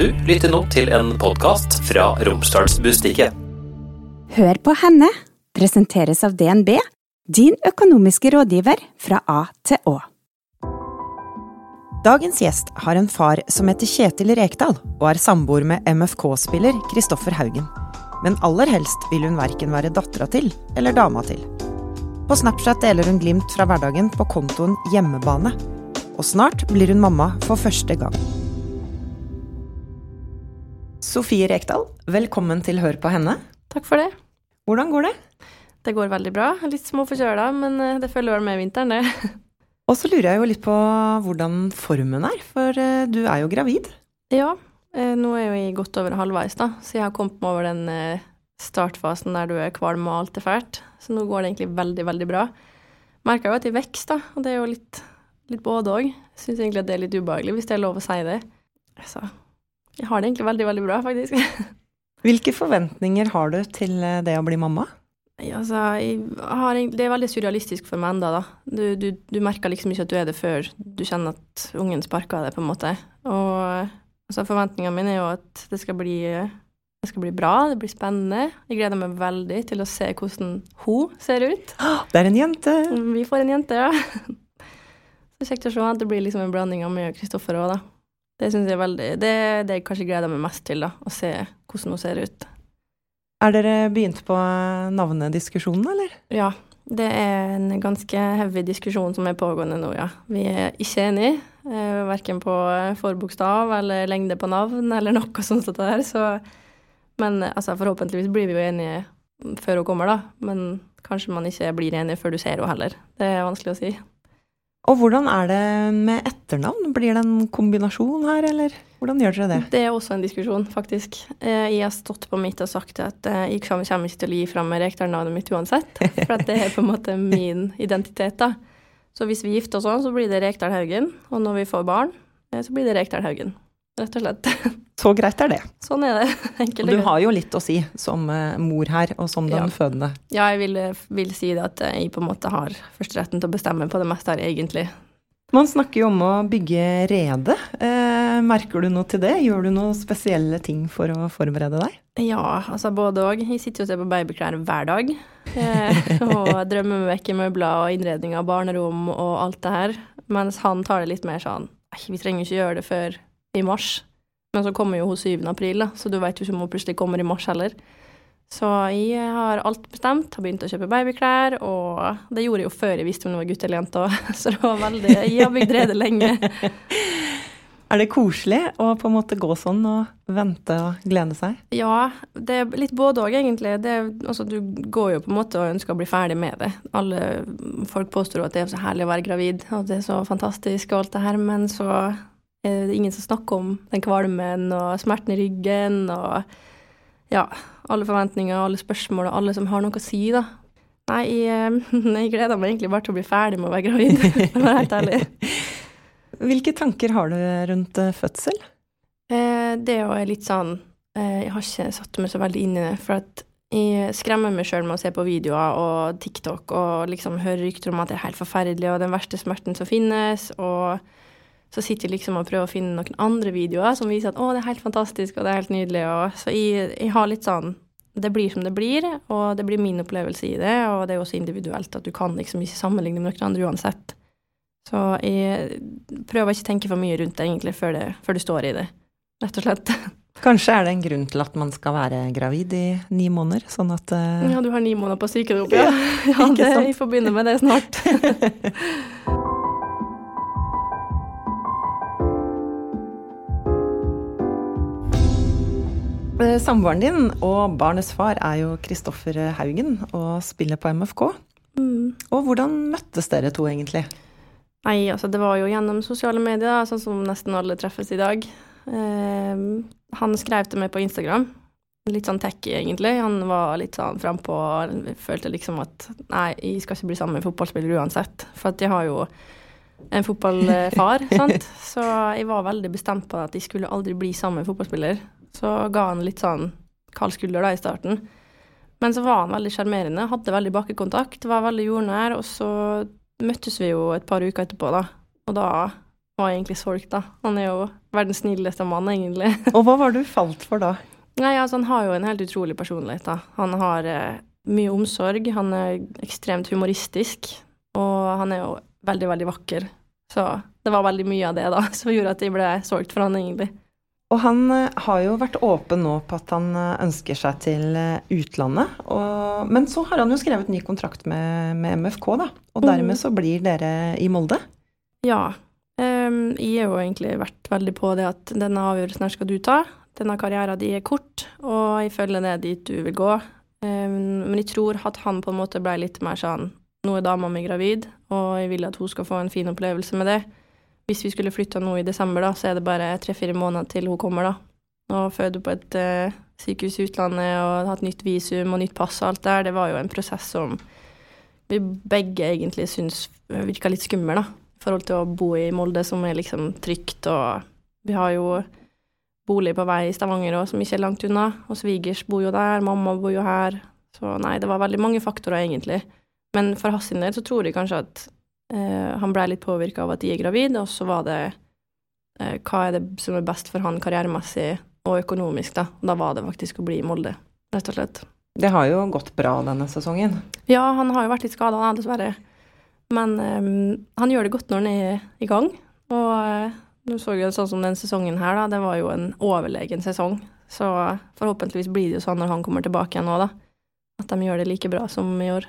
Du lytter nå til en podkast fra Romsdalsbustikket. Hør på henne presenteres av DNB, din økonomiske rådgiver fra A til Å. Dagens gjest har en far som heter Kjetil Rekdal, og er samboer med MFK-spiller Kristoffer Haugen. Men aller helst vil hun verken være dattera til eller dama til. På Snapchat deler hun glimt fra hverdagen på kontoen Hjemmebane. Og snart blir hun mamma for første gang. Sofie Rekdal, velkommen til Hør på henne. Takk for det. Hvordan går det? Det går veldig bra. Litt småforkjøla, men eh, det følger vel med vinteren, det. Og så lurer jeg jo litt på hvordan formen er, for eh, du er jo gravid. Ja, eh, nå er jeg jo godt over halvveis, da, så jeg har kommet meg over den startfasen der du er kvalm og alt er fælt. Så nå går det egentlig veldig, veldig bra. Merker jo at jeg vokser, da, og det er jo litt, litt både òg. Syns egentlig at det er litt ubehagelig, hvis det er lov å si det. Så jeg har det egentlig veldig, veldig bra, faktisk. Hvilke forventninger har du til det å bli mamma? Altså, har, det er veldig surrealistisk for meg ennå, da. Du, du, du, merker liksom ikke at du er det før du kjenner at ungen sparker deg, på en måte. Og altså, forventningene mine er jo at det skal, bli, det skal bli bra, det blir spennende. Jeg gleder meg veldig til å se hvordan hun ser ut. Det er en jente! Vi får en jente, ja. Så kjekt å se at det blir liksom en blanding av meg og Kristoffer òg, da. Det syns jeg er veldig Det er det jeg kanskje gleder meg mest til, da. Å se hvordan hun ser ut. Er dere begynt på navnediskusjonen, eller? Ja, det er en ganske heavy diskusjon som er pågående nå, ja. Vi er ikke enige, eh, verken på forbokstav eller lengde på navn eller noe sånt. Så der, så, men altså, forhåpentligvis blir vi jo enige før hun kommer, da. Men kanskje man ikke blir enige før du ser henne heller. Det er vanskelig å si. Og hvordan er det med etternavn? Blir det en kombinasjon her, eller hvordan gjør dere det? Det er også en diskusjon, faktisk. Eh, jeg har stått på mitt og sagt at eh, jeg kommer ikke til å gi fra meg Rekdal-navnet mitt uansett, for det er på en måte min identitet, da. Så hvis vi gifter oss sånn, så blir det Rekdal Haugen, og når vi får barn, eh, så blir det Rekdal Haugen rett og slett. Så greit er det. Sånn er det. Enkelt og du har jo litt å si som uh, mor her, og som den ja. fødende. Ja, jeg vil, vil, si det at jeg på en måte har førsteretten til å bestemme på det meste her, egentlig. Man snakker jo om å bygge rede. Eh, merker du noe til det? Gjør du noen spesielle ting for å forberede deg? Ja, altså både òg. Jeg sitter jo og ser på babyklær hver dag. Eh, og drømmer meg vekk i møbler og innredning av barnerom og alt det her. Mens han tar det litt mer sånn Vi trenger ikke gjøre det før i mars. Men så kommer jo hun 7. april, så du veit jo ikke om hun plutselig kommer i mars heller. Så jeg har alt bestemt, har begynt å kjøpe babyklær, og det gjorde jeg jo før jeg visste om det var gutt eller jente så det var veldig Jeg har bygd rede lenge. Er det koselig å på en måte gå sånn og vente og glede seg? Ja, det er litt både òg, egentlig. Det, altså, du går jo på en måte og ønsker å bli ferdig med det. Alle folk påstår at det er så herlig å være gravid, og det er så fantastisk og alt det her, men så det er ingen som snakker om den kvalmen og smerten i ryggen og ja, alle forventninger, alle spørsmål og alle som har noe å si, da. Nei, jeg, jeg gleder meg egentlig bare til å bli ferdig med å være gravid, for å være helt ærlig. Hvilke tanker har du rundt eh, fødsel? Eh, det er jo litt sånn eh, Jeg har ikke satt meg så veldig inn i det, for at jeg skremmer meg sjøl med å se på videoer og TikTok og liksom høre rykter om at det er helt forferdelig og den verste smerten som finnes, og så sitter jeg liksom og prøver å finne noen andre videoer som viser at å, det er helt fantastisk og det er helt nydelig. Og, så jeg, jeg, har litt sånn Det blir som det blir, og det blir min opplevelse i det. Og det er jo også individuelt at du kan liksom ikke sammenligne med noen andre uansett. Så jeg prøver ikke å tenke for mye rundt det egentlig før, det, før du står i det, rett og slett. Kanskje er det en grunn til at man skal være gravid i ni måneder, sånn at uh... Ja, du har ni måneder på sykdom, ja. ja det, jeg får begynne med det snart. Samboeren din og barnets far er jo Kristoffer Haugen og spiller på MFK. Mm. Og hvordan møttes dere to, egentlig? Nei, altså det var jo gjennom sosiale medier, sånn som nesten alle treffes i dag. Eh, han skrev til meg på Instagram. Litt sånn tacky, egentlig. Han var litt sånn frampå følte liksom at nei, jeg skal ikke bli sammen med fotballspiller uansett. For at jeg har jo en fotballfar, sant. Så jeg var veldig bestemt på at jeg skulle aldri bli sammen med fotballspiller. Så ga han litt sånn kald skulder da i starten. Men så var han veldig sjarmerende, hadde veldig bakkekontakt, var veldig jordnær. Og så møttes vi jo et par uker etterpå, da. Og da var jeg egentlig solgt, da. Han er jo verdens snilleste mann, egentlig. Og hva var det du falt for da? Nei, altså, han har jo en helt utrolig personlighet, da. Han har eh, mye omsorg, han er ekstremt humoristisk, og han er jo veldig, veldig vakker. Så det var veldig mye av det, da, som gjorde at jeg ble solgt for han, egentlig. Og han eh, har jo vært åpen nå på at han eh, ønsker seg til eh, utlandet. Og, men så har han jo skrevet ny kontrakt med, med MFK, da. Og dermed så blir dere i Molde? Ja. Um, jeg har jo egentlig vært veldig på det at denne avgjørelsen her skal du ta. Denne karrieren din er kort, og jeg følger det dit du vil gå. Um, men jeg tror at han på en måte ble litt mer sånn Nå er dama mi gravid, og jeg vil at hun skal få en fin opplevelse med det. Hvis vi skulle flytta nå i desember, da, så er det bare tre-fire måneder til hun kommer, da. Og føde på et uh, sykehus i utlandet og hatt nytt visum og nytt pass og alt der, det var jo en prosess som vi begge egentlig syns virka litt skummel, da. I forhold til å bo i Molde, som er liksom trygt, og vi har jo bolig på vei i Stavanger òg, som ikke er langt unna. Og svigers bor jo der, mamma bor jo her. Så nei, det var veldig mange faktorer, egentlig. Men for hans del så tror jeg kanskje at han blei litt påvirka av at de er gravid, og så var det uh, hva er det som er best for han karrieremessig og økonomisk, da. Da var det faktisk å bli i Molde, rett og slett. Det har jo gått bra denne sesongen? Ja, han har jo vært litt skada, dessverre. Men um, han gjør det godt når han er i gang. Og uh, nå så jo sånn som den sesongen her, da. Det var jo en overlegen sesong. Så forhåpentligvis blir det jo sånn når han kommer tilbake igjen nå, da. At de gjør det like bra som i år.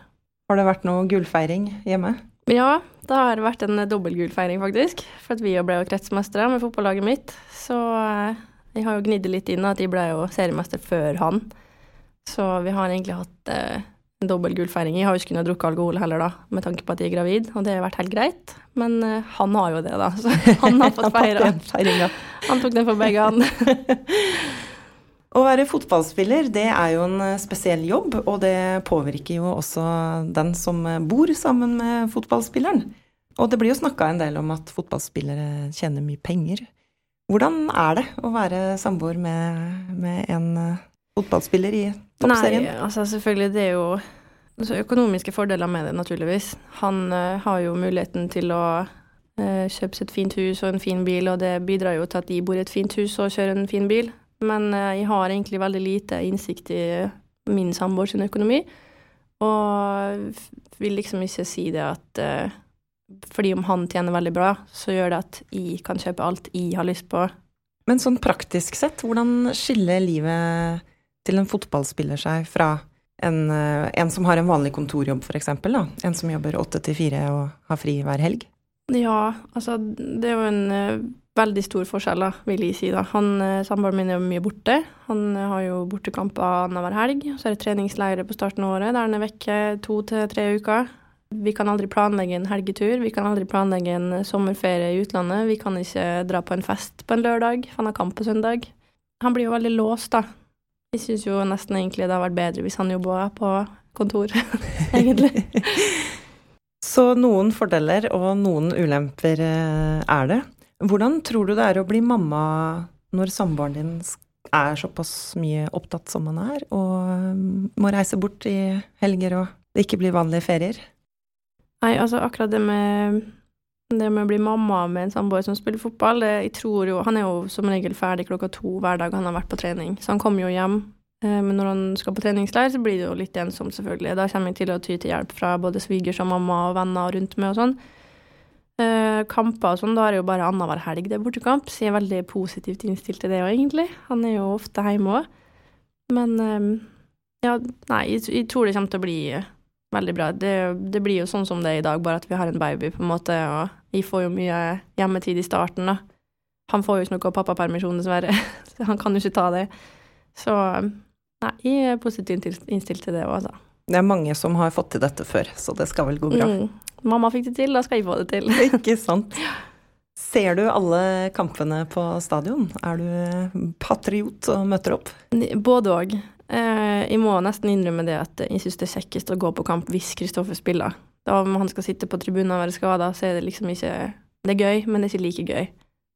Har det vært noe gullfeiring hjemme? Ja, det har vært en dobbeltgullfeiring, faktisk. For at vi ble jo kretsmestere med fotballaget mitt. Så eh, jeg har jo gnidd litt inn at jeg ble jo seriemester før han. Så vi har egentlig hatt eh, en dobbel gullfeiring. Jeg har jo ikke kunnet drukke alkohol heller, da, med tanke på at jeg er gravid, og det har vært helt greit. Men eh, han har jo det, da, så han har fått feira. Han tok den for begge, han. Å være fotballspiller det er jo en eh, spesiell jobb, og det påvirker jo også den som eh, bor sammen med fotballspilleren. Og det blir jo snakka en del om at fotballspillere tjener mye penger. Hvordan er det å være samboer med, med en eh, fotballspiller i toppserien? Nei, altså selvfølgelig, det er jo altså, økonomiske fordeler med det, naturligvis. Han uh, har jo muligheten til å uh, kjøpe seg et fint hus og en fin bil, og det bidrar jo til at de bor i et fint hus og kjører en fin bil. Men eh, jeg har egentlig veldig lite innsikt i min samboer sin økonomi. Og vil liksom ikke si det at uh, fordi om han tjener veldig bra, så gjør det at jeg kan kjøpe alt jeg har lyst på. Men sånn praktisk sett, hvordan skiller livet til en fotballspiller seg fra en, uh, en som har en vanlig kontorjobb, f.eks.? En som jobber åtte til fire og har fri hver helg? Ja, altså det er jo en veldig stor forskjell, vil jeg si. da. Han, uh, Samboeren min er jo mye borte. Han uh, har jo bortekamper annenhver helg. Så er det treningsleirer på starten av året der han er vekke to til tre uker. Vi kan aldri planlegge en helgetur, vi kan aldri planlegge en sommerferie i utlandet. Vi kan ikke dra på en fest på en lørdag, for han har kamp på søndag. Han blir jo veldig låst, da. Jeg syns jo nesten egentlig det har vært bedre hvis han jobba på kontor, egentlig. Så noen fordeler og noen ulemper eh, er det. Hvordan tror du det er å bli mamma når samboeren din er såpass mye opptatt som han er, og eh, må reise bort i helger og det ikke blir vanlige ferier? Nei, altså akkurat det med, det med å bli mamma med en samboer som spiller fotball, det, jeg tror jo Han er jo som regel ferdig klokka to hver dag han har vært på trening, så han kommer jo hjem Eh, men når han skal på treningsleir, så blir det jo litt ensomt, selvfølgelig. Da kommer jeg til å ty til hjelp fra både svigers og mamma og venner rundt meg og sånn. Eh, kamper og sånn, da er det jo bare annenhver helg det er bortekamp, så jeg er veldig positivt innstilt til det òg, egentlig. Han er jo ofte hjemme òg. Men eh, ja, nei, jeg, jeg, tror det kommer til å bli veldig bra. Det, det, blir jo sånn som det er i dag, bare at vi har en baby, på en måte, og jeg får jo mye hjemmetid i starten, da. Han får jo ikke noe pappapermisjon, dessverre, så han kan jo ikke ta det. Så Nei, jeg er positivt innstilt til det òg, altså. Det er mange som har fått til dette før, så det skal vel gå bra. Mm. Mamma fikk det til, da skal jeg få det til. Ikke sant. Ser du alle kampene på stadion? Er du patriot og møter opp? Både òg. Eh, jeg må nesten innrømme det at jeg syns det er kjekkest å gå på kamp hvis Kristoffer spiller. Da om han skal sitte på tribunen og være skada, så er det liksom ikke Det er gøy, men det er ikke like gøy.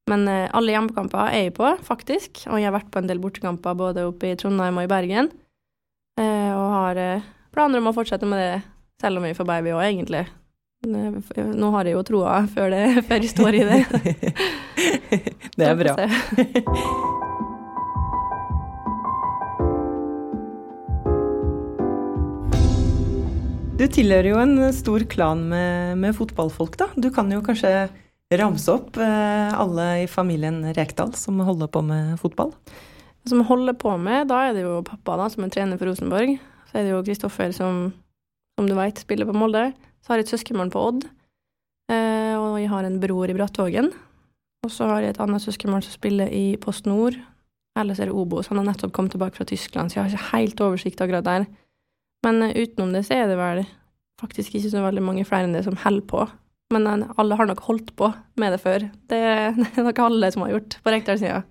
Men eh, alle hjemmekamper er jeg på, faktisk. Og jeg har vært på en del bortekamper både oppe i Trondheim og i Bergen. Eh, og har eh, planer om å fortsette med det selv om vi får baby òg, egentlig. Nå har jeg jo troa før, det, før jeg står i det. det er bra. Du tilhører jo en stor klan med, med, fotballfolk, da. Du kan jo kanskje ramse opp eh, alle i familien Rekdal som holder på med fotball? Som holder på med, da er det jo pappa da, som er trener for Rosenborg. Så er det jo Kristoffer som, som du veit, spiller på Molde. Så har jeg et søskenbarn på Odd. Eh, og jeg har en bror i Brattvågen. Og så har jeg et annet søskenbarn som spiller i Post Nord. Ellers er det Obos. Han har nettopp kommet tilbake fra Tyskland, så jeg har ikke helt oversikt akkurat der. Men uh, utenom det så er det vel faktisk ikke så veldig mange flere enn det som holder på. Men uh, alle har nok holdt på med det før. Det, det er nok alle som har gjort på Rekdal-sida.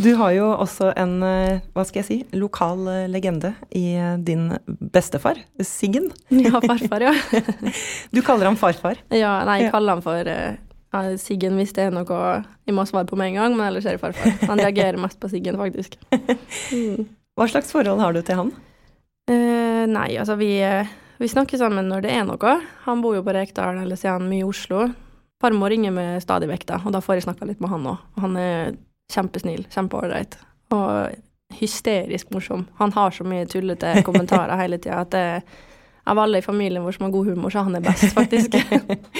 Du har jo også en, uh, hva skal jeg si, lokal legende i din bestefar, Siggen. Ja, farfar, ja. du kaller ham farfar? Ja, nei, jeg kaller ham for ja, Siggen hvis det er noe jeg må svare på med en gang, men ellers er det farfar. Han reagerer mest på Siggen, faktisk. Mm. Hva slags forhold har du til han? Eh, nei, altså vi, vi, snakker sammen når det er noe. Han bor jo på Rekdal, eller så er han mye i Oslo. Farmor ringer med stadig vekk, da, og da får jeg snakka litt med han òg. Han er kjempesnill, kjempeålreit. Og hysterisk morsom. Han har så mye tullete kommentarer hele tida at det, av alle i familien vår som har god humor, så han er best, faktisk.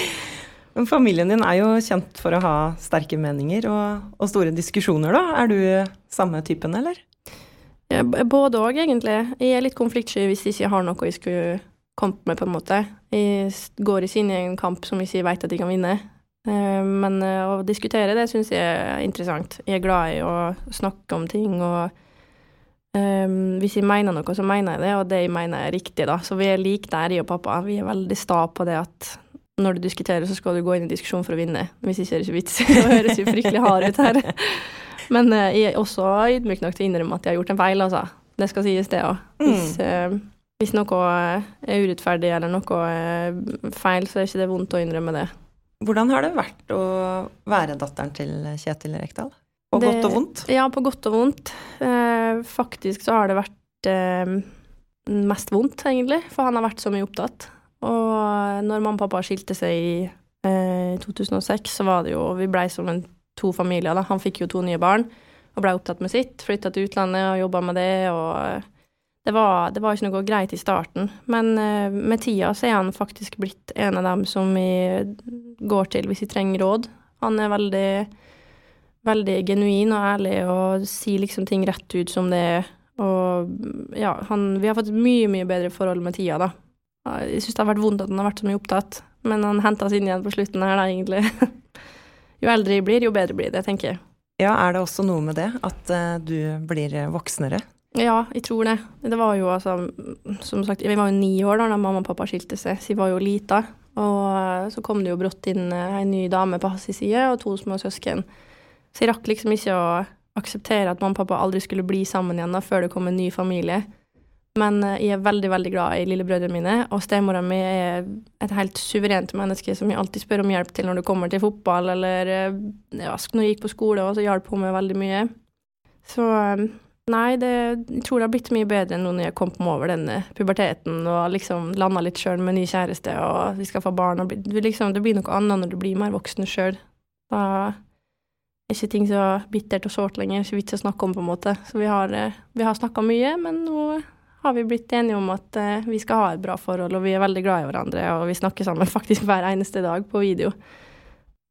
Men familien din er jo kjent for å ha sterke meninger og, og store diskusjoner, da. Er du samme typen, eller? Både òg, egentlig. Jeg er litt konfliktsky hvis jeg ikke har noe jeg skulle kommet med, på en måte. Jeg går i sin egen kamp som jeg ikke vet at jeg kan vinne. Eh, men eh, å diskutere det syns jeg er interessant. Jeg er glad i å snakke om ting, og um, hvis jeg mener noe, så mener jeg det, og det jeg mener er riktig, da. Så vi er like der, jeg og pappa. Vi er veldig sta på det at når du diskuterer, så skal du gå inn i diskusjon for å vinne. Hvis ikke er det ikke vits. Det høres jo fryktelig hard ut her. Men jeg er også ydmyk nok til å innrømme at jeg har gjort en feil, altså. Det skal sies, det òg. Hvis, uh, hvis, noe er urettferdig eller noe er feil, så er ikke det vondt å innrømme det. Hvordan har det vært å være datteren til Kjetil Rekdal? På det, godt og vondt? Ja, på godt og vondt. Eh, faktisk så har det vært mest vondt, egentlig, for han har vært så mye opptatt. Og når mamma og pappa skilte seg i eh, 2006, så var det jo Vi blei som en to familier, da. Han fikk jo to nye barn og blei opptatt med sitt. Flytta til utlandet og jobba med det, og det var, det var, ikke noe greit i starten. Men uh, med tida så er han faktisk blitt en av dem som vi går til hvis vi trenger råd. Han er veldig, veldig genuin og ærlig og sier liksom ting rett ut som det er. Og ja, han, vi har fått mye, mye bedre forhold med tida, da. Jeg syns det har vært vondt at han har vært så mye opptatt, men han henta oss inn igjen på slutten her, da, egentlig. jo eldre jeg blir, jo bedre blir det, tenker jeg. Ja, er det også noe med det, at uh, du blir voksnere? Ja, jeg tror det. Det var jo altså Som sagt, vi var jo ni år da da mamma og pappa skilte seg, så jeg var jo lita. Og uh, så kom det jo brått inn ei ny dame på hans side, og to små søsken. Så jeg rakk liksom ikke å akseptere at mamma og pappa aldri skulle bli sammen igjen da, før det kom en ny familie. Men eh, jeg er veldig veldig glad i lillebrødrene mine, og stemora mi er et helt suverent menneske som jeg alltid spør om hjelp til når det kommer til fotball, eller eh, ja, når jeg gikk på skole, og så hjalp hun meg veldig mye. Så eh, nei, det, jeg tror det har blitt mye bedre nå når jeg kom over denne puberteten og liksom landa litt sjøl med ny kjæreste, og vi skal få barn, og det, liksom, det blir noe annet når du blir mer voksen sjøl. Da er ikke ting så bittert og sårt lenger, ikke vits å snakke om, på en måte. Så vi har, vi har snakka mye, men nå har vi blitt enige om at uh, vi skal ha et bra forhold, og vi er veldig glad i hverandre, og vi snakker sammen faktisk hver eneste dag på video.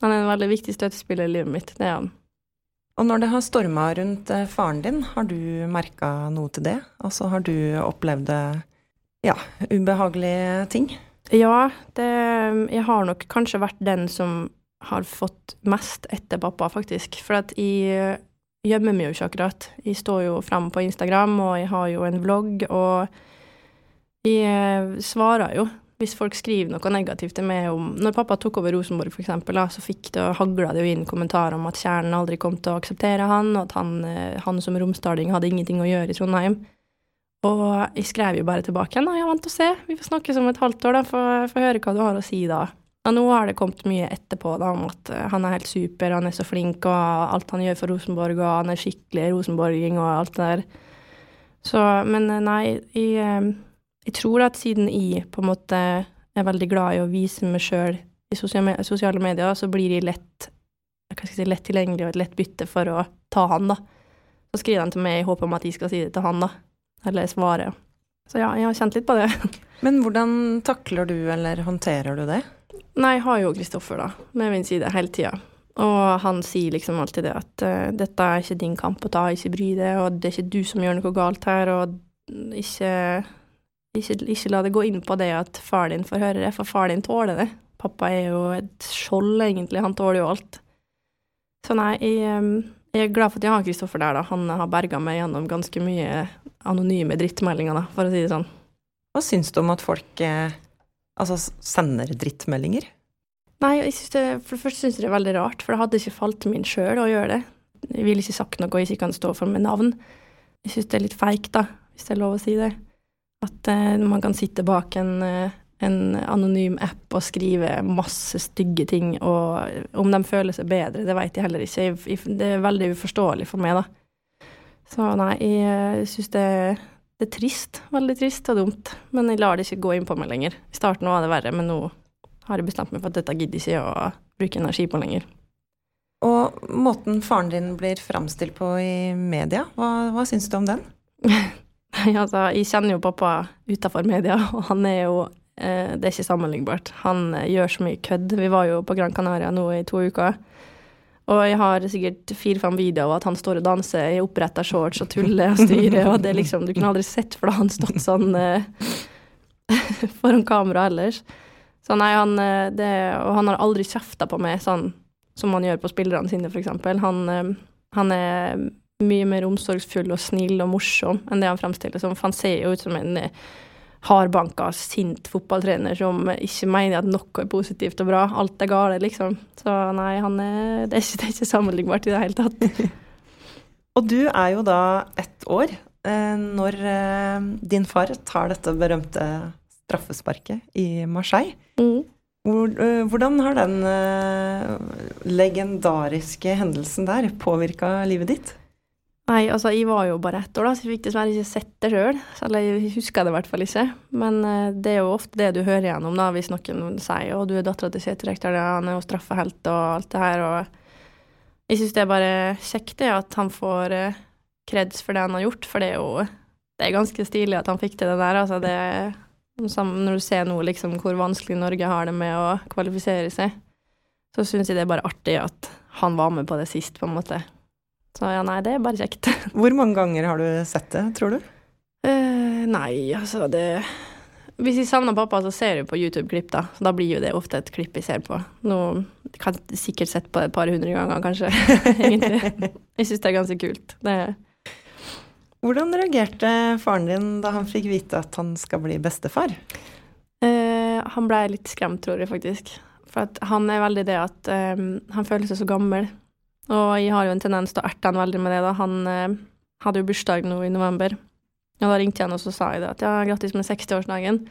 Han er en veldig viktig støttespiller i livet mitt, det er han. Og når det har storma rundt uh, faren din, har du merka noe til det? Altså har du opplevd uh, ja, ubehagelige ting? Ja, det, jeg har nok kanskje vært den som har fått mest etter pappa, faktisk. For at jeg gjemmer meg jo ikke akkurat. Jeg står jo fram på Instagram, og jeg har jo en vlogg, og jeg eh, svarer jo hvis folk skriver noe negativt til meg om Når pappa tok over Rosenborg, eksempel, så fikk det, hagla det jo inn kommentarer om at Kjernen aldri kom til å akseptere han, og at han, eh, han som romsdaling hadde ingenting å gjøre i Trondheim. Og jeg skrev jo bare tilbake igjen, ja, vent og se, vi får snakkes om et halvt år, da, få høre hva du har å si da. Og nå har det kommet mye etterpå da, om at eh, han er helt super, han er så flink, og alt han gjør for Rosenborg, og han er skikkelig rosenborging og alt det der. Så, men eh, nei, jeg, eh, jeg tror at siden jeg på en måte er veldig glad i å vise meg sjøl i sosiale medier, så blir jeg lett, si, lett tilgjengelig og et lett bytte for å ta han, da. Så skriver han til meg i håp om at jeg skal si det til han, da. Eller svare. Så ja, jeg har kjent litt på det. Men hvordan takler du, eller håndterer du det? Nei, jeg har jo Kristoffer, da, med min side hele tida. Og han sier liksom alltid det at uh, dette er ikke din kamp å ta, ikke bry deg, og det er ikke du som gjør noe galt her, og ikke, ikke, ikke la det gå inn på det at far din får høre det, for far din tåler det. Pappa er jo et skjold, egentlig, han tåler jo alt. Så nei, jeg, jeg er glad for at jeg har Kristoffer der, da. Han har berga meg gjennom ganske mye anonyme drittmeldinger, da, for å si det sånn. Hva syns du om at folk eh, altså sender drittmeldinger? Nei, jeg synes det, for det første syns jeg det er veldig rart, for det hadde ikke falt min sjøl å gjøre det. Jeg ville ikke sagt noe jeg ikke kan stå for med navn. Jeg syns det er litt feigt, da, hvis det er lov å si det. At eh, man kan sitte bak en, eh, en anonym app og skrive masse stygge ting, og om de føler seg bedre, det vet jeg heller ikke. Det er veldig uforståelig for meg, da. Så nei, jeg syns det, det, er trist. Veldig trist og dumt. Men jeg lar det ikke gå inn på meg lenger. I starten var det verre, men nå har jeg bestemt meg for at dette gidder jeg ikke å bruke energi på lenger. Og måten faren din blir framstilt på i media, hva, hva syns du om den? Altså, jeg kjenner jo pappa utafor media, og han er jo eh, Det er ikke sammenlignbart. Han eh, gjør så mye kødd. Vi var jo på Gran Canaria nå i to uker. Og jeg har sikkert fire-fem videoer av at han står og danser i oppretta shorts og tuller og styrer, og det liksom Du kunne aldri sett for deg han stått sånn eh, foran kamera ellers. Så nei, han eh, det, Og han har aldri kjefta på meg sånn som han gjør på spillerne sine, eksempel. Han, han er mye mer omsorgsfull og snill og morsom enn det han fremstiller som. For han ser jo ut som en eh, hardbanka, sint fotballtrener som ikke mener at noe er positivt og bra. Alt er gale, liksom. Så nei, han er, det, er ikke, det er ikke sammenlignbart i det hele tatt. og du er jo da ett år eh, når eh, din far tar dette berømte straffesparket i Marseille. Mm. Hvordan har den legendariske hendelsen der påvirka livet ditt? Nei, altså jeg var jo bare ett år, da, så jeg fikk dessverre ikke sett det sjøl. Eller jeg husker det i hvert fall ikke. Men uh, det er jo ofte det du hører gjennom da, hvis noen sier å, du er dattera til Kjetil ja, han er jo straffehelt og alt det her. Og jeg syns det er bare kjekt det at han får kreds for det han har gjort, for det er jo det er ganske stilig at han fikk til det der. Altså det Når du ser nå liksom hvor vanskelig Norge har det med å kvalifisere seg, så syns jeg det er bare artig at han var med på det sist, på en måte. Så ja, nei, det er bare kjekt. Hvor mange ganger har du sett det, tror du? Uh, nei, altså det Hvis jeg savner pappa, så ser jeg på YouTube-klipp, da. Så da blir jo det ofte et klipp jeg ser på. Nå kan jeg sikkert sett på det et par hundre ganger, kanskje, egentlig. Jeg syns det er ganske kult. Det Hvordan reagerte faren din da han fikk vite at han skal bli bestefar? Uh, han blei litt skremt, tror jeg faktisk. For han er veldig det at um, han føler seg så gammel. Og jeg har jo en tendens til å erte han veldig med det, da. Han eh, hadde jo bursdag nå i november. Og da ringte jeg han, og så sa jeg det at ja, grattis med 60-årsdagen.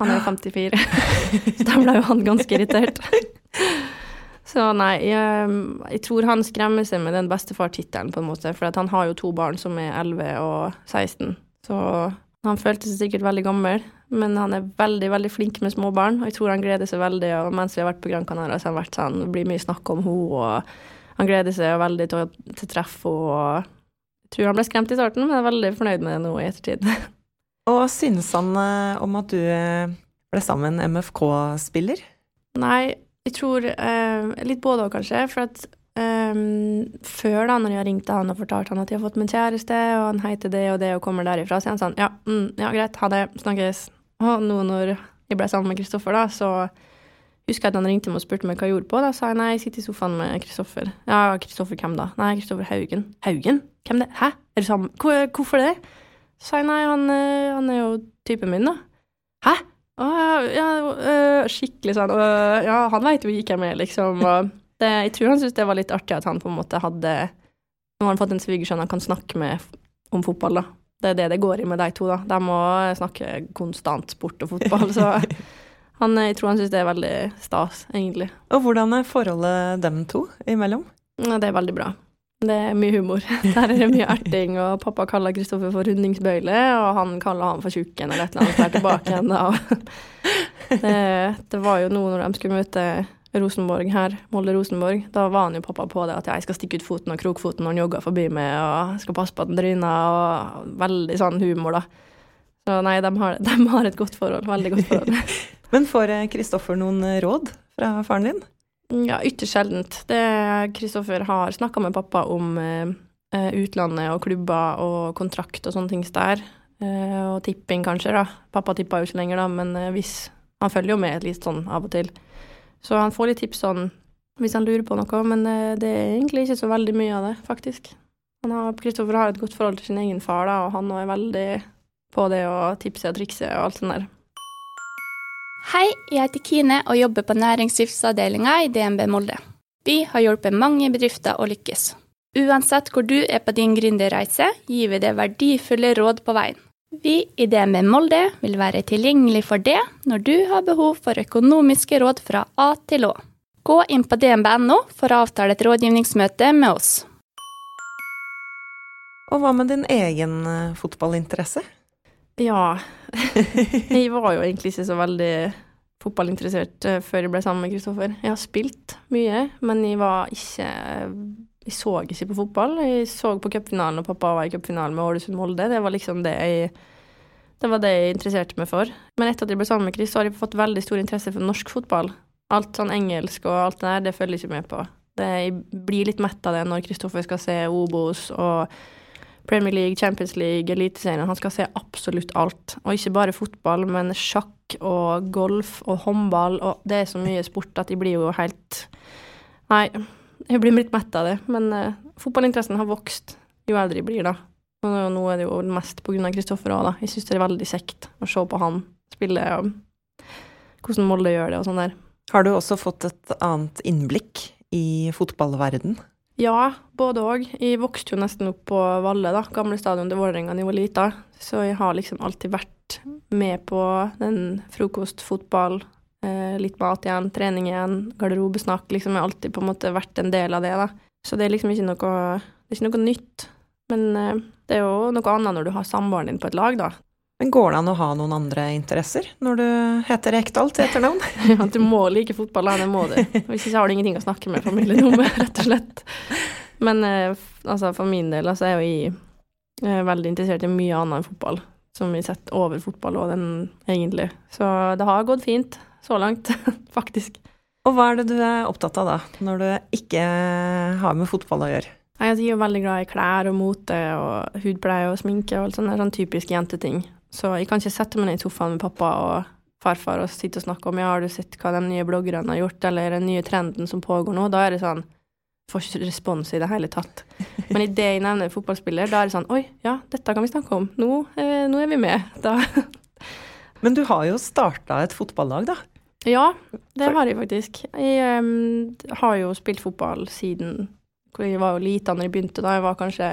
Han er jo 54. så da ble jo han ganske irritert. så nei, jeg, jeg, tror han skremmer seg med den bestefartittelen, på en måte. For han har jo to barn som er 11 og 16. Så han følte seg sikkert veldig gammel, men han er veldig veldig flink med små barn. Og jeg tror han gleder seg veldig, og mens vi har vært på Gran Canaria, så har han vært sånn, det blir mye snakk om henne, og han gleder seg veldig til til treffe henne. Jeg tror han ble skremt i starten, men er veldig fornøyd med det nå i ettertid. Og synes han eh, om at du eh, ble sammen med en MFK-spiller? Nei, jeg tror eh, litt både òg, kanskje. For at eh, før, da, når jeg ringte han og fortalte han at jeg har fått min kjæreste, og han heter det og det og kommer derifra, så er han sånn ja, mm, ja greit, ha det, snakkes. Og nå når jeg ble sammen med Kristoffer, da, så husker jeg at han ringte meg og spurte meg hva jeg gjorde på. Da sa jeg nei, jeg sitter i sofaen med Kristoffer. Ja, Kristoffer hvem da? Nei, Kristoffer Haugen. Haugen? Hvem det? Hæ? Er du sammen? Hvorfor det? Så sa jeg nei, han, eh, han, er jo typen min, da. Hæ? Å ja, øh, skikkelig sånn øh, Ja, han veit jo ikke hvem jeg er, liksom. Og det, jeg tror han syntes det var litt artig at han på en måte hadde Nå har han fått en svigersønn han kan snakke med om fotball, da. Det er det det går i med de to, da. De må snakke konstant sport og fotball, så Han, jeg tror han syns det er veldig stas, egentlig. Og hvordan er forholdet dem to imellom? Ja, det er veldig bra. Det er mye humor. Der er det mye erting, og pappa kaller Kristoffer for rundingsbøyle, og han kaller han for tjukken eller et eller annet der tilbake igjen. Det, det var jo nå når de skulle møte Rosenborg her, Molde-Rosenborg, da var han jo pappa på det at jeg skal stikke ut foten og krokfoten når han jogger forbi meg, og skal passe på at han tryner, og veldig sånn humor, da. Så nei, de har, de har et godt forhold. Veldig godt forhold. Men får Kristoffer noen råd fra faren din? Ja, ytterst sjeldent. Kristoffer har snakka med pappa om eh, utlandet og klubber og kontrakt og sånne ting der. Eh, og tipping, kanskje, da. Pappa tippa jo ikke lenger, da, men eh, hvis Han følger jo med litt sånn av og til. Så han får litt tips sånn hvis han lurer på noe, men eh, det er egentlig ikke så veldig mye av det, faktisk. Kristoffer har et godt forhold til sin egen far, da, og han er veldig på det å tipse og trikse og alt sånt der. Hei, jeg heter Kine og jobber på næringslivsavdelinga i DNB Molde. Vi har hjulpet mange bedrifter å lykkes. Uansett hvor du er på din gründerreise, gir vi deg verdifulle råd på veien. Vi i DNB Molde vil være tilgjengelig for det når du har behov for økonomiske råd fra A til Å. Gå inn på dnb.no for å avtale et rådgivningsmøte med oss. Og hva med din egen eh, fotballinteresse? Ja, jeg var jo egentlig ikke så veldig fotballinteressert eh, før jeg ble sammen med Kristoffer. Jeg har spilt mye, men jeg var ikke Jeg så ikke på fotball. Jeg så på cupfinalen, og pappa var i cupfinalen med Ålesund-Molde. Det var liksom det jeg det var det jeg interesserte meg for. Men etter at jeg ble sammen med Chris, så har jeg fått veldig stor interesse for norsk fotball. Alt sånn engelsk og alt det der, det følger jeg ikke med på. Det, jeg blir litt mett av det når Kristoffer skal se Obos og Premier League, Champions League, Eliteserien. Han skal se absolutt alt. Og ikke bare fotball, men sjakk og golf og håndball. Og det er så mye sport at de blir jo helt Nei, jeg blir litt mett av det. Men uh, fotballinteressen har vokst jo eldre jeg blir, da. Og nå er det jo mest av Kristoffer òg, da. Jeg syns det er veldig kjekt å se på han spille, og hvordan Molde gjør det og sånn der. Har du også fått et annet innblikk i fotballverden? Ja, både òg. Jeg vokste jo nesten opp på Valle, da, gamle stadion til Vålerenga da jeg var lita. Så jeg har liksom alltid vært med på den frokost, fotball, eh, litt mat igjen, trening igjen, garderobesnakk. Liksom jeg har alltid på en måte vært en del av det, da. Så det er liksom ikke noe, ikke noe nytt. Men eh, det er jo noe annet når du har samboeren din på et lag, da. Men går det an å ha noen andre interesser når du heter Rekdal til etternavn? ja, du må like fotball, det må du. Hvis ikke har du ingenting å snakke med familien om, rett og slett. Men eh, altså, for min del altså, er jo jeg eh, veldig interessert i mye annet enn fotball. Som vi setter over fotball og den egentlig. Så det har gått fint så langt, faktisk. Og hva er det du er opptatt av da, når du ikke har med fotball å gjøre? Jeg er veldig glad i klær og mote og hudpleie og sminke og alt sånne, sånn typiske jenteting. Så jeg kan ikke sette meg ned i sofaen med pappa og farfar og sitte og snakke om ja, har du sett hva de nye bloggerne har gjort, eller den nye trenden som pågår nå. Da er det sånn Får ikke respons i det hele tatt. Men idet jeg nevner fotballspiller, da er det sånn Oi, ja, dette kan vi snakke om. Nå, eh, nå er vi med. Da. Men du har jo starta et fotballag, da? Ja, det har jeg faktisk. Jeg um, har jo spilt fotball siden Jeg var jo lita når jeg begynte, da. Jeg var kanskje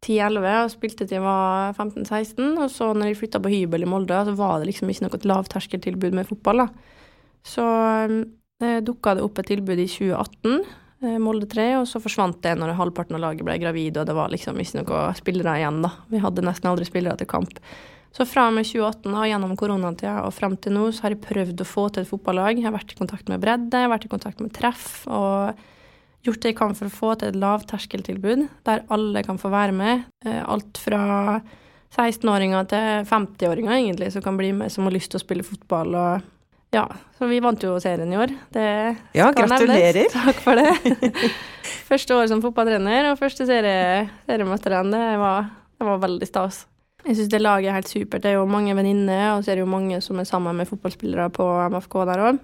10-11 og spilte til jeg var 15-16. Og så når jeg flytta på hybel i Molde, så var det liksom ikke noe lavterskeltilbud med fotball. da. Så eh, dukka det opp et tilbud i 2018, eh, Molde 3, og så forsvant det når halvparten av laget ble gravid, og det var liksom ikke noen spillere igjen, da. Vi hadde nesten aldri spillere til kamp. Så fra og med 2018 og gjennom koronatida og frem til nå, så har jeg prøvd å få til et fotballag. Jeg har vært i kontakt med bredde, jeg har vært i kontakt med treff. og gjort det jeg kan for å få til et lavterskeltilbud der alle kan få være med. Eh, alt fra 16-åringer til 50-åringer, egentlig, som kan bli med, som har lyst til å spille fotball. og ja, så vi vant jo serien i år. Det ja, gratulerer. Nevnes. Takk for det. første år som fotballtrener og første serie, seriemesteren, det var, det var veldig stas. Jeg syns det laget er helt supert. Det er jo mange venninner, og så er det jo mange som er sammen med fotballspillere på MFK der òg.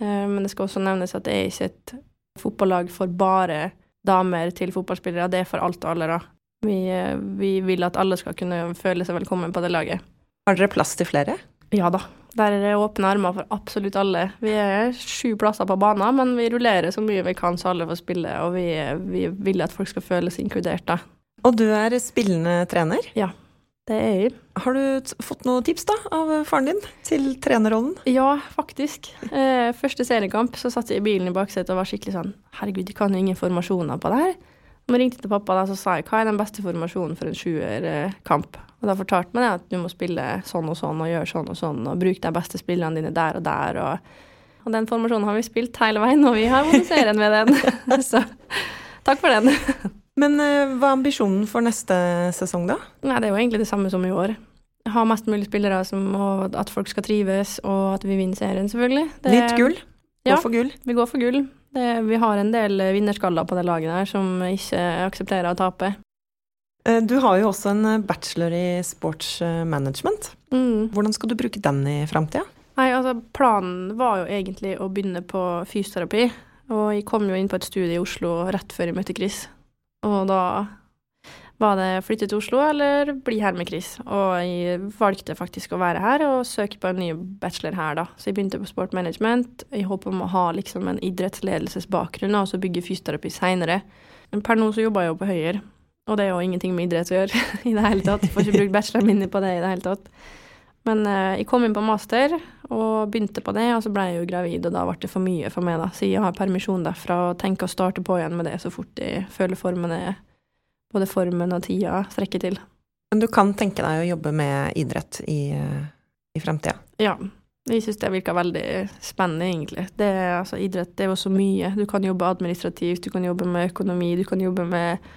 Eh, men det skal også nevnes at det er ikke et fotballag for bare damer til fotballspillere. Det er for alt og alle, da. Vi, eh, vi vil at alle skal kunne føle seg velkommen på det laget. Har dere plass til flere? Ja da. Der er det åpne armer for absolutt alle. Vi er sju plasser på banen, men vi rullerer så mye vi kan så alle får spille, og vi, vi vil at folk skal føle seg inkludert, da. Og du er spillende trener? Ja. Det er jeg. Har du fått noen tips da, av faren din til trenerrollen? Ja, faktisk. Eh, første seriekamp så satt jeg i bilen i baksetet og var skikkelig sånn Herregud, de kan jo ingen formasjoner på det her. Når jeg ringte til pappa, da, så sa jeg hva er den beste formasjonen for en sjuerkamp. Og da fortalte meg det at du må spille sånn og sånn og gjøre sånn og sånn, og bruke de beste spillerne dine der og der. og og den formasjonen har vi spilt hele veien, og vi har vunnet serien med den. Så takk for den. Men uh, hva er ambisjonen for neste sesong, da? Nei, Det er jo egentlig det samme som i år. Ha mest mulig spillere, som, og at folk skal trives, og at vi vinner serien, selvfølgelig. Det, Litt gull? Gå ja, for gull? Vi går for gull. Det, vi har en del vinnerskaller på det laget der som ikke aksepterer å tape. Du har jo også en bachelor i sports management. Mm. Hvordan skal du bruke den i framtida? Nei, altså planen var jo egentlig å begynne på fysioterapi. Og jeg kom jo inn på et studie i Oslo rett før jeg møtte Chris. Og da var det flytte til Oslo eller bli her med Chris. Og jeg valgte faktisk å være her og søke på en ny bachelor her, da. Så jeg begynte på sport management. Jeg håper om å ha liksom en idrettsledelsesbakgrunn og så bygge fysioterapi seinere. Per nå så jobber jeg jo på Høyer, og det er jo ingenting med idrett å gjøre i det hele tatt. Jeg Får ikke brukt bacheloren min på det i det hele tatt. Men eh, jeg kom inn på master og begynte på det, og så ble jeg jo gravid, og da ble det for mye for meg, da. Så jeg har permisjon derfra og tenker å starte på igjen med det så fort jeg føler formen er Både formen og tida strekker til. Men du kan tenke deg å jobbe med idrett i, i fremtida? Ja. Jeg syns det virka veldig spennende, egentlig. Det, altså, idrett det er jo så mye. Du kan jobbe administrativt, du kan jobbe med økonomi, du kan jobbe med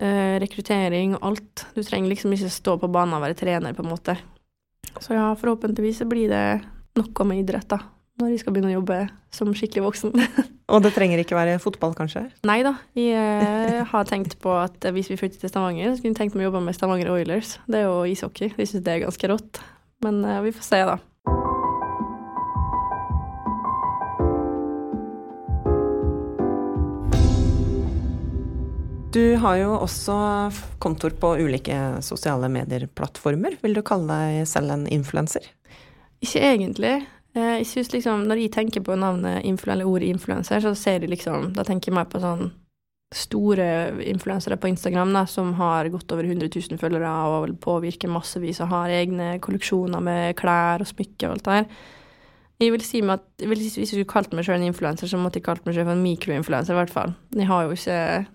uh, rekruttering og alt. Du trenger liksom ikke stå på banen og være trener, på en måte. Så ja, forhåpentligvis blir det noe med idrett, da. Når jeg skal begynne å jobbe som skikkelig voksen. Og det trenger ikke være fotball, kanskje? Nei da. Jeg eh, har tenkt på at hvis vi flytter til Stavanger, så kunne jeg tenkt meg å jobbe med Stavanger Oilers. Det er jo ishockey. Jeg syns det er ganske rått. Men uh, vi får se, da. Du har jo også kontor på ulike sosiale medier-plattformer. Vil du kalle deg selv en influenser? Ikke egentlig. Eh, jeg synes liksom, Når jeg tenker på navnet eller ordet influenser, så ser jeg liksom, da tenker jeg meg på sånn store influensere på Instagram da, som har godt over 100 000 følgere og påvirker massevis og har egne kolleksjoner med klær og smykker og alt det der. Jeg vil si meg at, Hvis jeg skulle kalt meg selv en influenser, så måtte jeg kalt meg selv en mikroinfluenser, i hvert fall. Jeg har jo ikke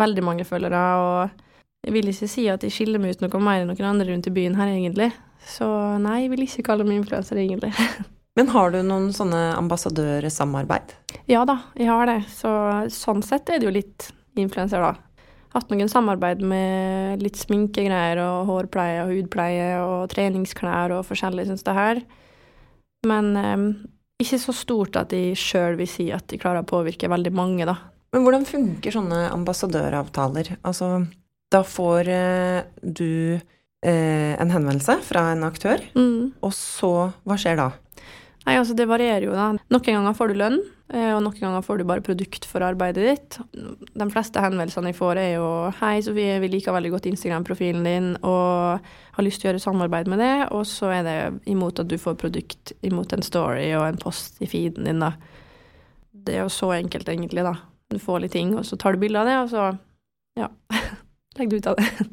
veldig mange følgere, og jeg vil ikke si at jeg skiller meg ut noe mer enn noen andre rundt i byen her, egentlig. Så nei, jeg vil ikke kalle meg influenser, egentlig. Men har du noen sånne ambassadørsamarbeid? Ja da, jeg har det. Så sånn sett er det jo litt influenser, da. Hatt noen samarbeid med litt sminkegreier og hårpleie og hudpleie og treningsklær og forskjellig, syns det her. Men eh, ikke så stort at de sjøl vil si at de klarer å påvirke veldig mange, da. Men hvordan funker sånne ambassadøravtaler? Altså, da får eh, du eh, en henvendelse fra en aktør, mm. og så Hva skjer da? Nei, altså Det varierer jo, da. Noen ganger får du lønn, eh, og noen ganger får du bare produkt for arbeidet ditt. De fleste henvendelsene jeg får, er jo 'Hei, Sofie, vi liker veldig godt Instagram-profilen din og har lyst til å gjøre samarbeid med det', og så er det imot at du får produkt imot en story og en post i feeden din, da. Det er jo så enkelt, egentlig, da. Du får litt ting, og så tar du bilde av det, og så ja, legger du ut av det.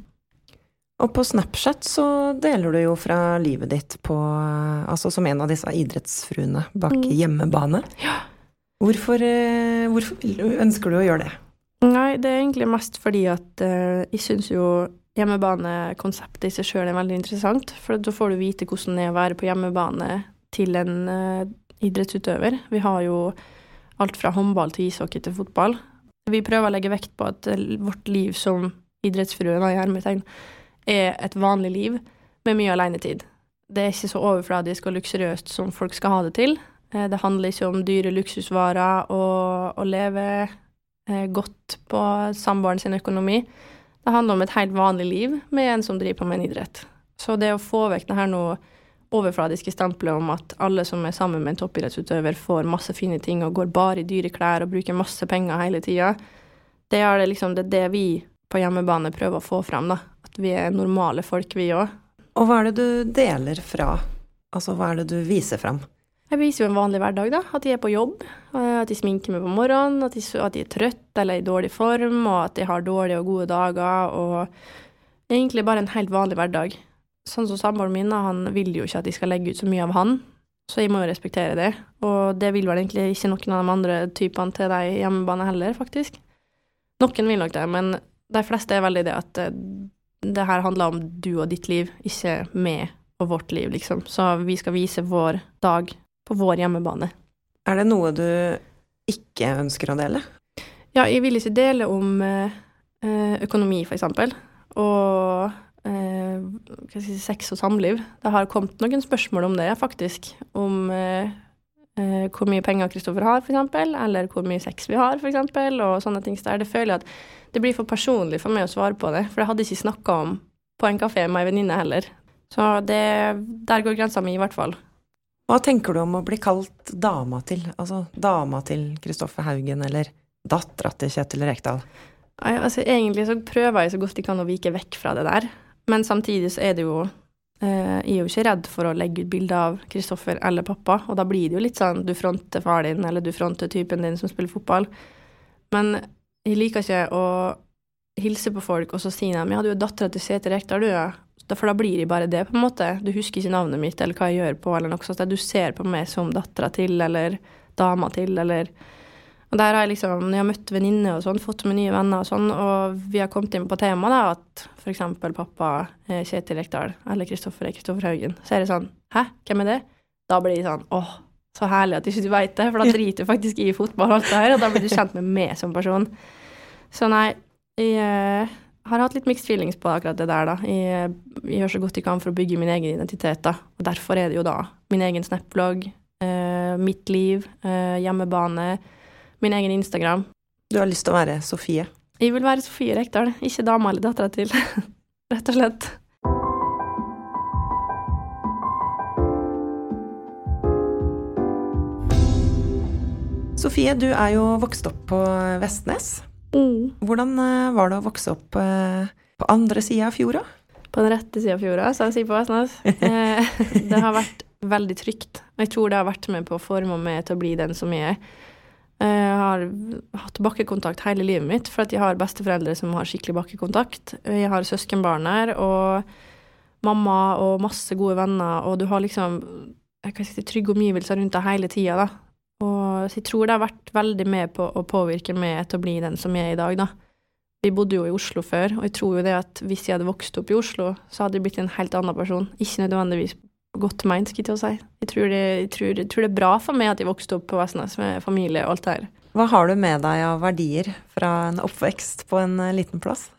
Og på Snapchat så deler du jo fra livet ditt på Altså som en av disse idrettsfruene bak mm. hjemmebane. Ja. Hvorfor, eh, hvorfor ønsker du å gjøre det? Nei, det er egentlig mest fordi at uh, jeg syns jo hjemmebanekonseptet i seg sjøl er veldig interessant. For da får du vite hvordan det er å være på hjemmebane til en uh, idrettsutøver. Vi har jo alt fra håndball til ishockey til fotball. Vi prøver å legge vekt på at vårt liv som idrettsfrue er et vanlig liv med mye alenetid. Det er ikke så overfladisk og luksuriøst som folk skal ha det til. Eh, det handler ikke om dyre luksusvarer og å leve eh, godt på samboeren sin økonomi. Det handler om et helt vanlig liv med en som driver på med en idrett. Så det å få vekk det her nå overfladiske stempelet om at alle som er sammen med en toppidrettsutøver, får masse fine ting og går bare i dyre klær og bruker masse penger hele tida. Det er det, liksom, det, det vi på hjemmebane prøver å få fram, da. At vi er normale folk, vi òg. Og hva er det du deler fra? Altså, hva er det du viser fram? Jeg viser jo en vanlig hverdag, da. At de er på jobb. At de sminker meg på morgenen. At de, at de er trøtte eller i dårlig form. Og at de har dårlige og gode dager. Og egentlig bare en helt vanlig hverdag sånn som samboeren min, han vil jo ikke at de skal legge ut så mye av han, så jeg må jo respektere det. Og det vil vel egentlig ikke noen av de andre typene til de hjemmebane heller, faktisk. Noen vil nok det, men de fleste er veldig det at eh, det her handler om du og ditt liv, ikke meg og vårt liv, liksom. Så vi skal vise vår dag på vår hjemmebane. Er det noe du ikke ønsker å dele? Ja, jeg vil ikke dele om eh, eh, økonomi, for eksempel, og eh, hva skal jeg si, sex og samliv. Det har kommet noen spørsmål om det, faktisk. Om eh, eh, hvor mye penger Kristoffer har, eksempel, eller hvor mye sex vi har, eksempel, og sånne ting. Så der. Det føler jeg at det blir for personlig for meg å svare på det, for jeg hadde ikke snakka om på en kafé med ei venninne heller. Så det, der går grensa mi, i hvert fall. Hva tenker du om å bli kalt dama til, altså dama til Kristoffer Haugen, eller dattera til Kjetil Rekdal? Altså Egentlig så prøver jeg så godt jeg kan å vike vekk fra det der, men samtidig så er det jo eh, Jeg er jo ikke redd for å legge ut bilde av Kristoffer eller pappa, og da blir det jo litt sånn du fronter far din, eller du fronter typen din som spiller fotball. Men jeg liker ikke å hilse på folk og så si dem ja, du er dattera til Sete Rekdal, du, ja. For da blir de bare det, på en måte. Du husker ikke navnet mitt eller hva jeg gjør på, eller noe sånt. Du ser på meg som dattera til, eller dama til, eller Og der har jeg liksom, når jeg har møtt venninner og sånn, fått med nye venner og sånn, og vi har kommet inn på temaet, da, at eksempel pappa er Kjetil Rekdal, eller Kristoffer er Kristoffer Haugen, så er det sånn Hæ, hvem er det? Da blir de sånn åh, så herlig at ikke du veit det, for da driter du faktisk i fotball og alt det her, og da blir du kjent med meg som person. Så nei, jeg uh, har hatt litt mixed feelings på akkurat det der, da. Jeg, jeg, gjør så godt jeg kan for å bygge min egen identitet, da. Og derfor er det jo da min egen Snap-blogg, uh, mitt liv, hjemmebane, min egen Instagram. Du har lyst til å være Sofie? Jeg vil være Sofie Rekdal, ikke dama eller dattera til. Rett og slett. Sofie, du er jo vokst opp på Vestnes. Mm. Hvordan eh, var det å vokse opp eh, på andre sida av fjorda? På den rette sida av fjorda, som jeg sier på Vestnes. Eh, det har vært veldig trygt. Jeg tror det har vært med på å forme meg til å bli den som jeg er. Jeg har hatt bakkekontakt hele livet mitt, for jeg har besteforeldre som har skikkelig bakkekontakt. Jeg har søskenbarn her, og mamma og masse gode venner, og du har liksom jeg kan si, trygge omgivelser rundt deg hele tida, da. Og så jeg tror det har vært veldig med på å påvirke meg til å bli den som jeg er i dag, da. Vi bodde jo i Oslo før, og jeg tror jo det at hvis jeg hadde vokst opp i Oslo, så hadde jeg blitt en helt annen person. Ikke nødvendigvis godt meint, skal jeg til å si. Jeg tror, det, jeg, tror, jeg tror, det, er bra for meg at jeg vokste opp på Vestnes med familie og alt det her. Hva har du med deg av verdier fra en oppvekst på en eh, liten plass?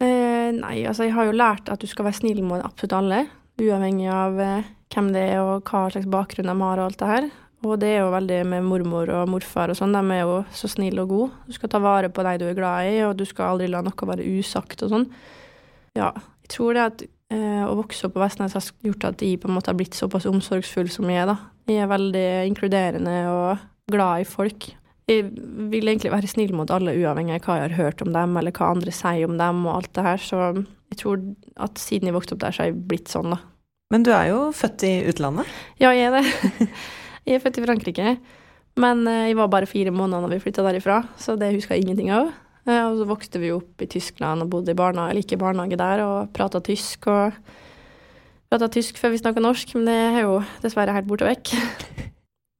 Eh, nei, altså jeg har jo lært at du skal være snill mot absolutt alle, uavhengig av eh, hvem det er og hva slags bakgrunn de har og alt det her. Og det er jo veldig med mormor og morfar og sånn, de er jo så snille og gode. Du skal ta vare på de du er glad i, og du skal aldri la noe være usagt og sånn. Ja, jeg tror det at å vokse opp på Vestnes har gjort at jeg på en måte har blitt såpass omsorgsfull som jeg er, da. Jeg er veldig inkluderende og glad i folk. Jeg vil egentlig være snill mot alle, uavhengig av hva jeg har hørt om dem, eller hva andre sier om dem og alt det her, så jeg tror at siden jeg vokste opp der, så har jeg blitt sånn, da. Men du er jo født i utlandet? Ja, jeg er det. Jeg er født i Frankrike, men eh, jeg var bare fire måneder når vi flytta derifra, så det huska jeg ingenting av. Eh, og så vokste vi opp i Tyskland og bodde i barnehage, eller ikke barnehage der og prata tysk. og Prata tysk før vi snakka norsk, men det er jo dessverre helt borte vekk.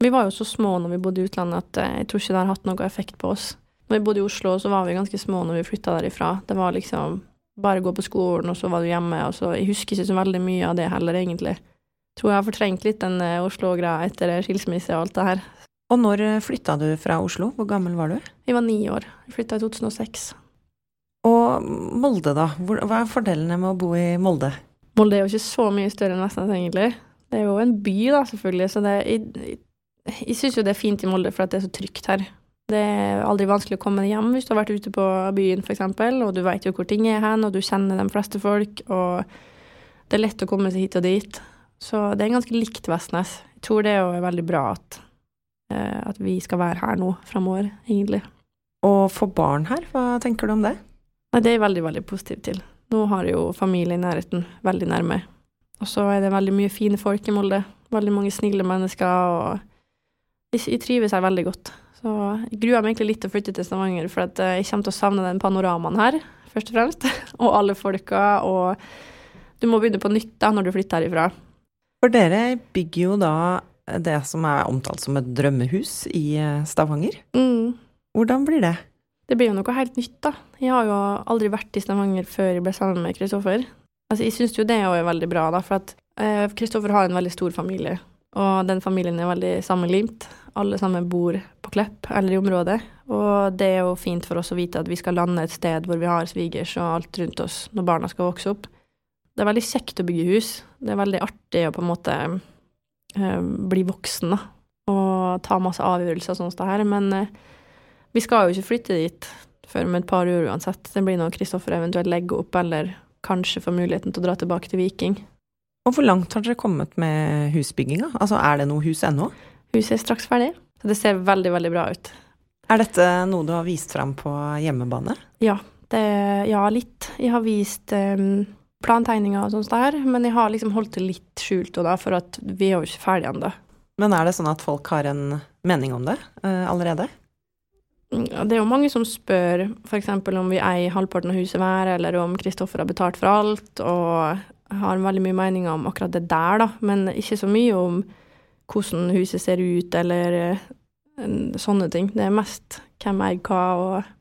Vi var jo så små når vi bodde i utlandet at eh, jeg tror ikke det har hatt noe effekt på oss. Når vi bodde i Oslo, så var vi ganske små når vi flytta derifra. Det var liksom bare gå på skolen, og så var du hjemme. og så, Jeg husker ikke så veldig mye av det heller, egentlig tror jeg har fortrengt litt den eh, Oslo-greia etter skilsmisse og alt det her. Og når eh, flytta du fra Oslo? Hvor gammel var du? Jeg var ni år. Jeg flytta i 2006. Og Molde, da? Hva er fordelene med å bo i Molde? Molde er jo ikke så mye større enn Vestnes, egentlig. Det er jo en by, da, selvfølgelig, så det, jeg, jeg, jeg syns jo det er fint i Molde, for at det er så trygt her. Det er aldri vanskelig å komme hjem hvis du har vært ute på byen, f.eks., og du veit jo hvor ting er hen, og du kjenner de fleste folk, og det er lett å komme seg hit og dit. Så det er ganske likt Vestnes. Jeg tror det er jo veldig bra at, at vi skal være her nå framover, egentlig. Og få barn her, hva tenker du om det? Nei, det er jeg veldig, veldig positiv til. Nå har jeg jo familie i nærheten, veldig nærme. Og så er det veldig mye fine folk i Molde. Veldig mange snille mennesker, og jeg, trives her veldig godt. Så jeg gruer meg egentlig litt til å flytte til Stavanger, for eh, jeg kommer til å savne den panoramaen her, først og fremst. og alle folka, og du må begynne på nytt da når du flytter herifra. For dere bygger jo da det som er omtalt som et drømmehus i eh, Stavanger. Mm. Hvordan blir det? Det blir jo noe helt nytt, da. Jeg har jo aldri vært i Stavanger før jeg ble sammen med Kristoffer. Altså, jeg syns jo det er veldig bra, da, for at Kristoffer har en veldig stor familie. Og den familien er veldig sammenlimt. Alle sammen bor på Klepp eller i området. Og det er jo fint for oss å vite at vi skal lande et sted hvor vi har svigers og alt rundt oss når barna skal vokse opp. Det er veldig kjekt å bygge hus. Det er veldig artig å på en måte bli voksen, da. Og ta masse avgjørelser og sånt her. Men øh, vi skal jo ikke flytte dit før om et par år uansett. Det blir når Kristoffer eventuelt legger opp, eller kanskje får muligheten til å dra tilbake til Viking. Og hvor langt har dere kommet med husbygginga? Altså, er det noe hus ennå? Huset er straks ferdig, så det ser veldig, veldig bra ut. Er dette noe du har vist fram på hjemmebane? Ja, det, ja litt. Jeg har vist um, plantegninger og sånt der, men jeg har liksom holdt det litt skjult, da, for at vi er jo ikke ferdige ennå. Men er det sånn at folk har en mening om det uh, allerede? Det er jo mange som spør f.eks. om vi eier halvparten av huset hver, eller om Kristoffer har betalt for alt, og har veldig mye meninger om akkurat det der, da, men ikke så mye om hvordan huset ser ut, eller uh, sånne ting. Det er mest hvem eier hva, og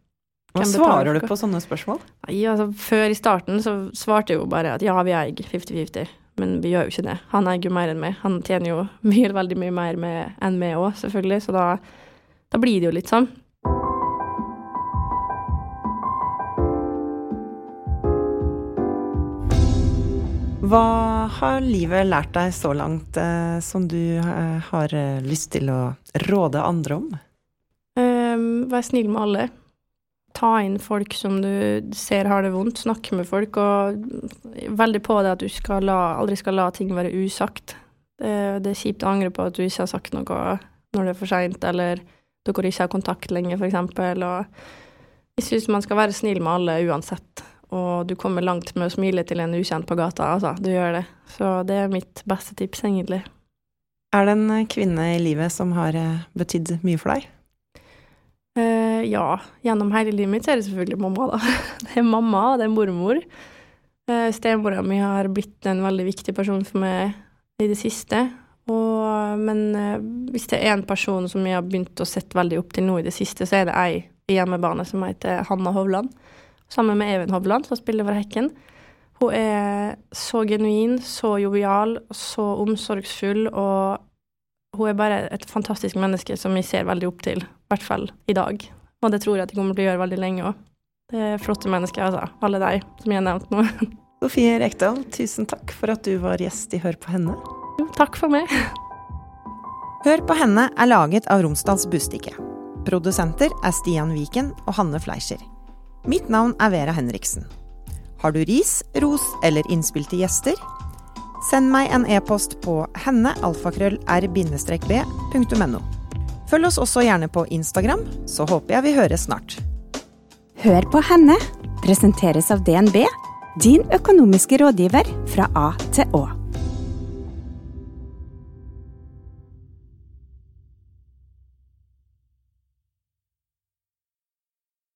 hva svarer du på sånne spørsmål? Nei, altså, før i starten så svarte jeg jo bare at ja, vi eier 50-50, men vi gjør jo ikke det. Han eier jo mer enn meg. Han tjener jo mye, veldig mye mer med, enn meg òg, selvfølgelig, så da, da blir det jo litt sånn. Hva har livet lært deg så langt eh, som du eh, har eh, lyst til å råde andre om? Um, vær snill med alle. Ta inn folk som du ser har det vondt. Snakke med folk. Og veldig på det at du skal la, aldri skal la ting være usagt. Det, det, er kjipt å angre på at du ikke har sagt noe når det er for seint, eller dere ikke har kontakt lenger, f.eks. Og jeg syns man skal være snill med alle uansett. Og du kommer langt med å smile til en ukjent på gata, altså. Du gjør det. Så det er mitt beste tips, egentlig. Er det en kvinne i livet som har eh, betydd mye for deg? Uh, ja. Gjennom hele livet mitt er det selvfølgelig mamma, da. Det er mamma, og det er mormor. Uh, Stemora mi har blitt en veldig viktig person for meg i det siste. Og, men uh, hvis det er én person som jeg har begynt å sette veldig opp til nå i det siste, så er det ei i hjemmebane som heter Hanna Hovland sammen med Even Hovland, som spiller for Hekken. Hun er så genuin, så jovial, så omsorgsfull, og hun er bare et fantastisk menneske som vi ser veldig opp til, i hvert fall i dag. Og det tror jeg at de kommer til å gjøre veldig lenge òg. Det er flotte mennesker, altså. Alle de som jeg har nevnt nå. Sofie Rekdal, tusen takk for at du var gjest i Hør på henne. Jo, takk for meg. Hør på henne er laget av Romsdals Bustikke. Produsenter er Stian Viken og Hanne Fleischer. Mitt navn er Vera Henriksen. Har du ris, ros eller innspill til gjester? Send meg en e-post på hennealfakrøll-r-b.no. Følg oss også gjerne på Instagram, så håper jeg vi høres snart. Hør på henne presenteres av DNB, din økonomiske rådgiver fra A til Å.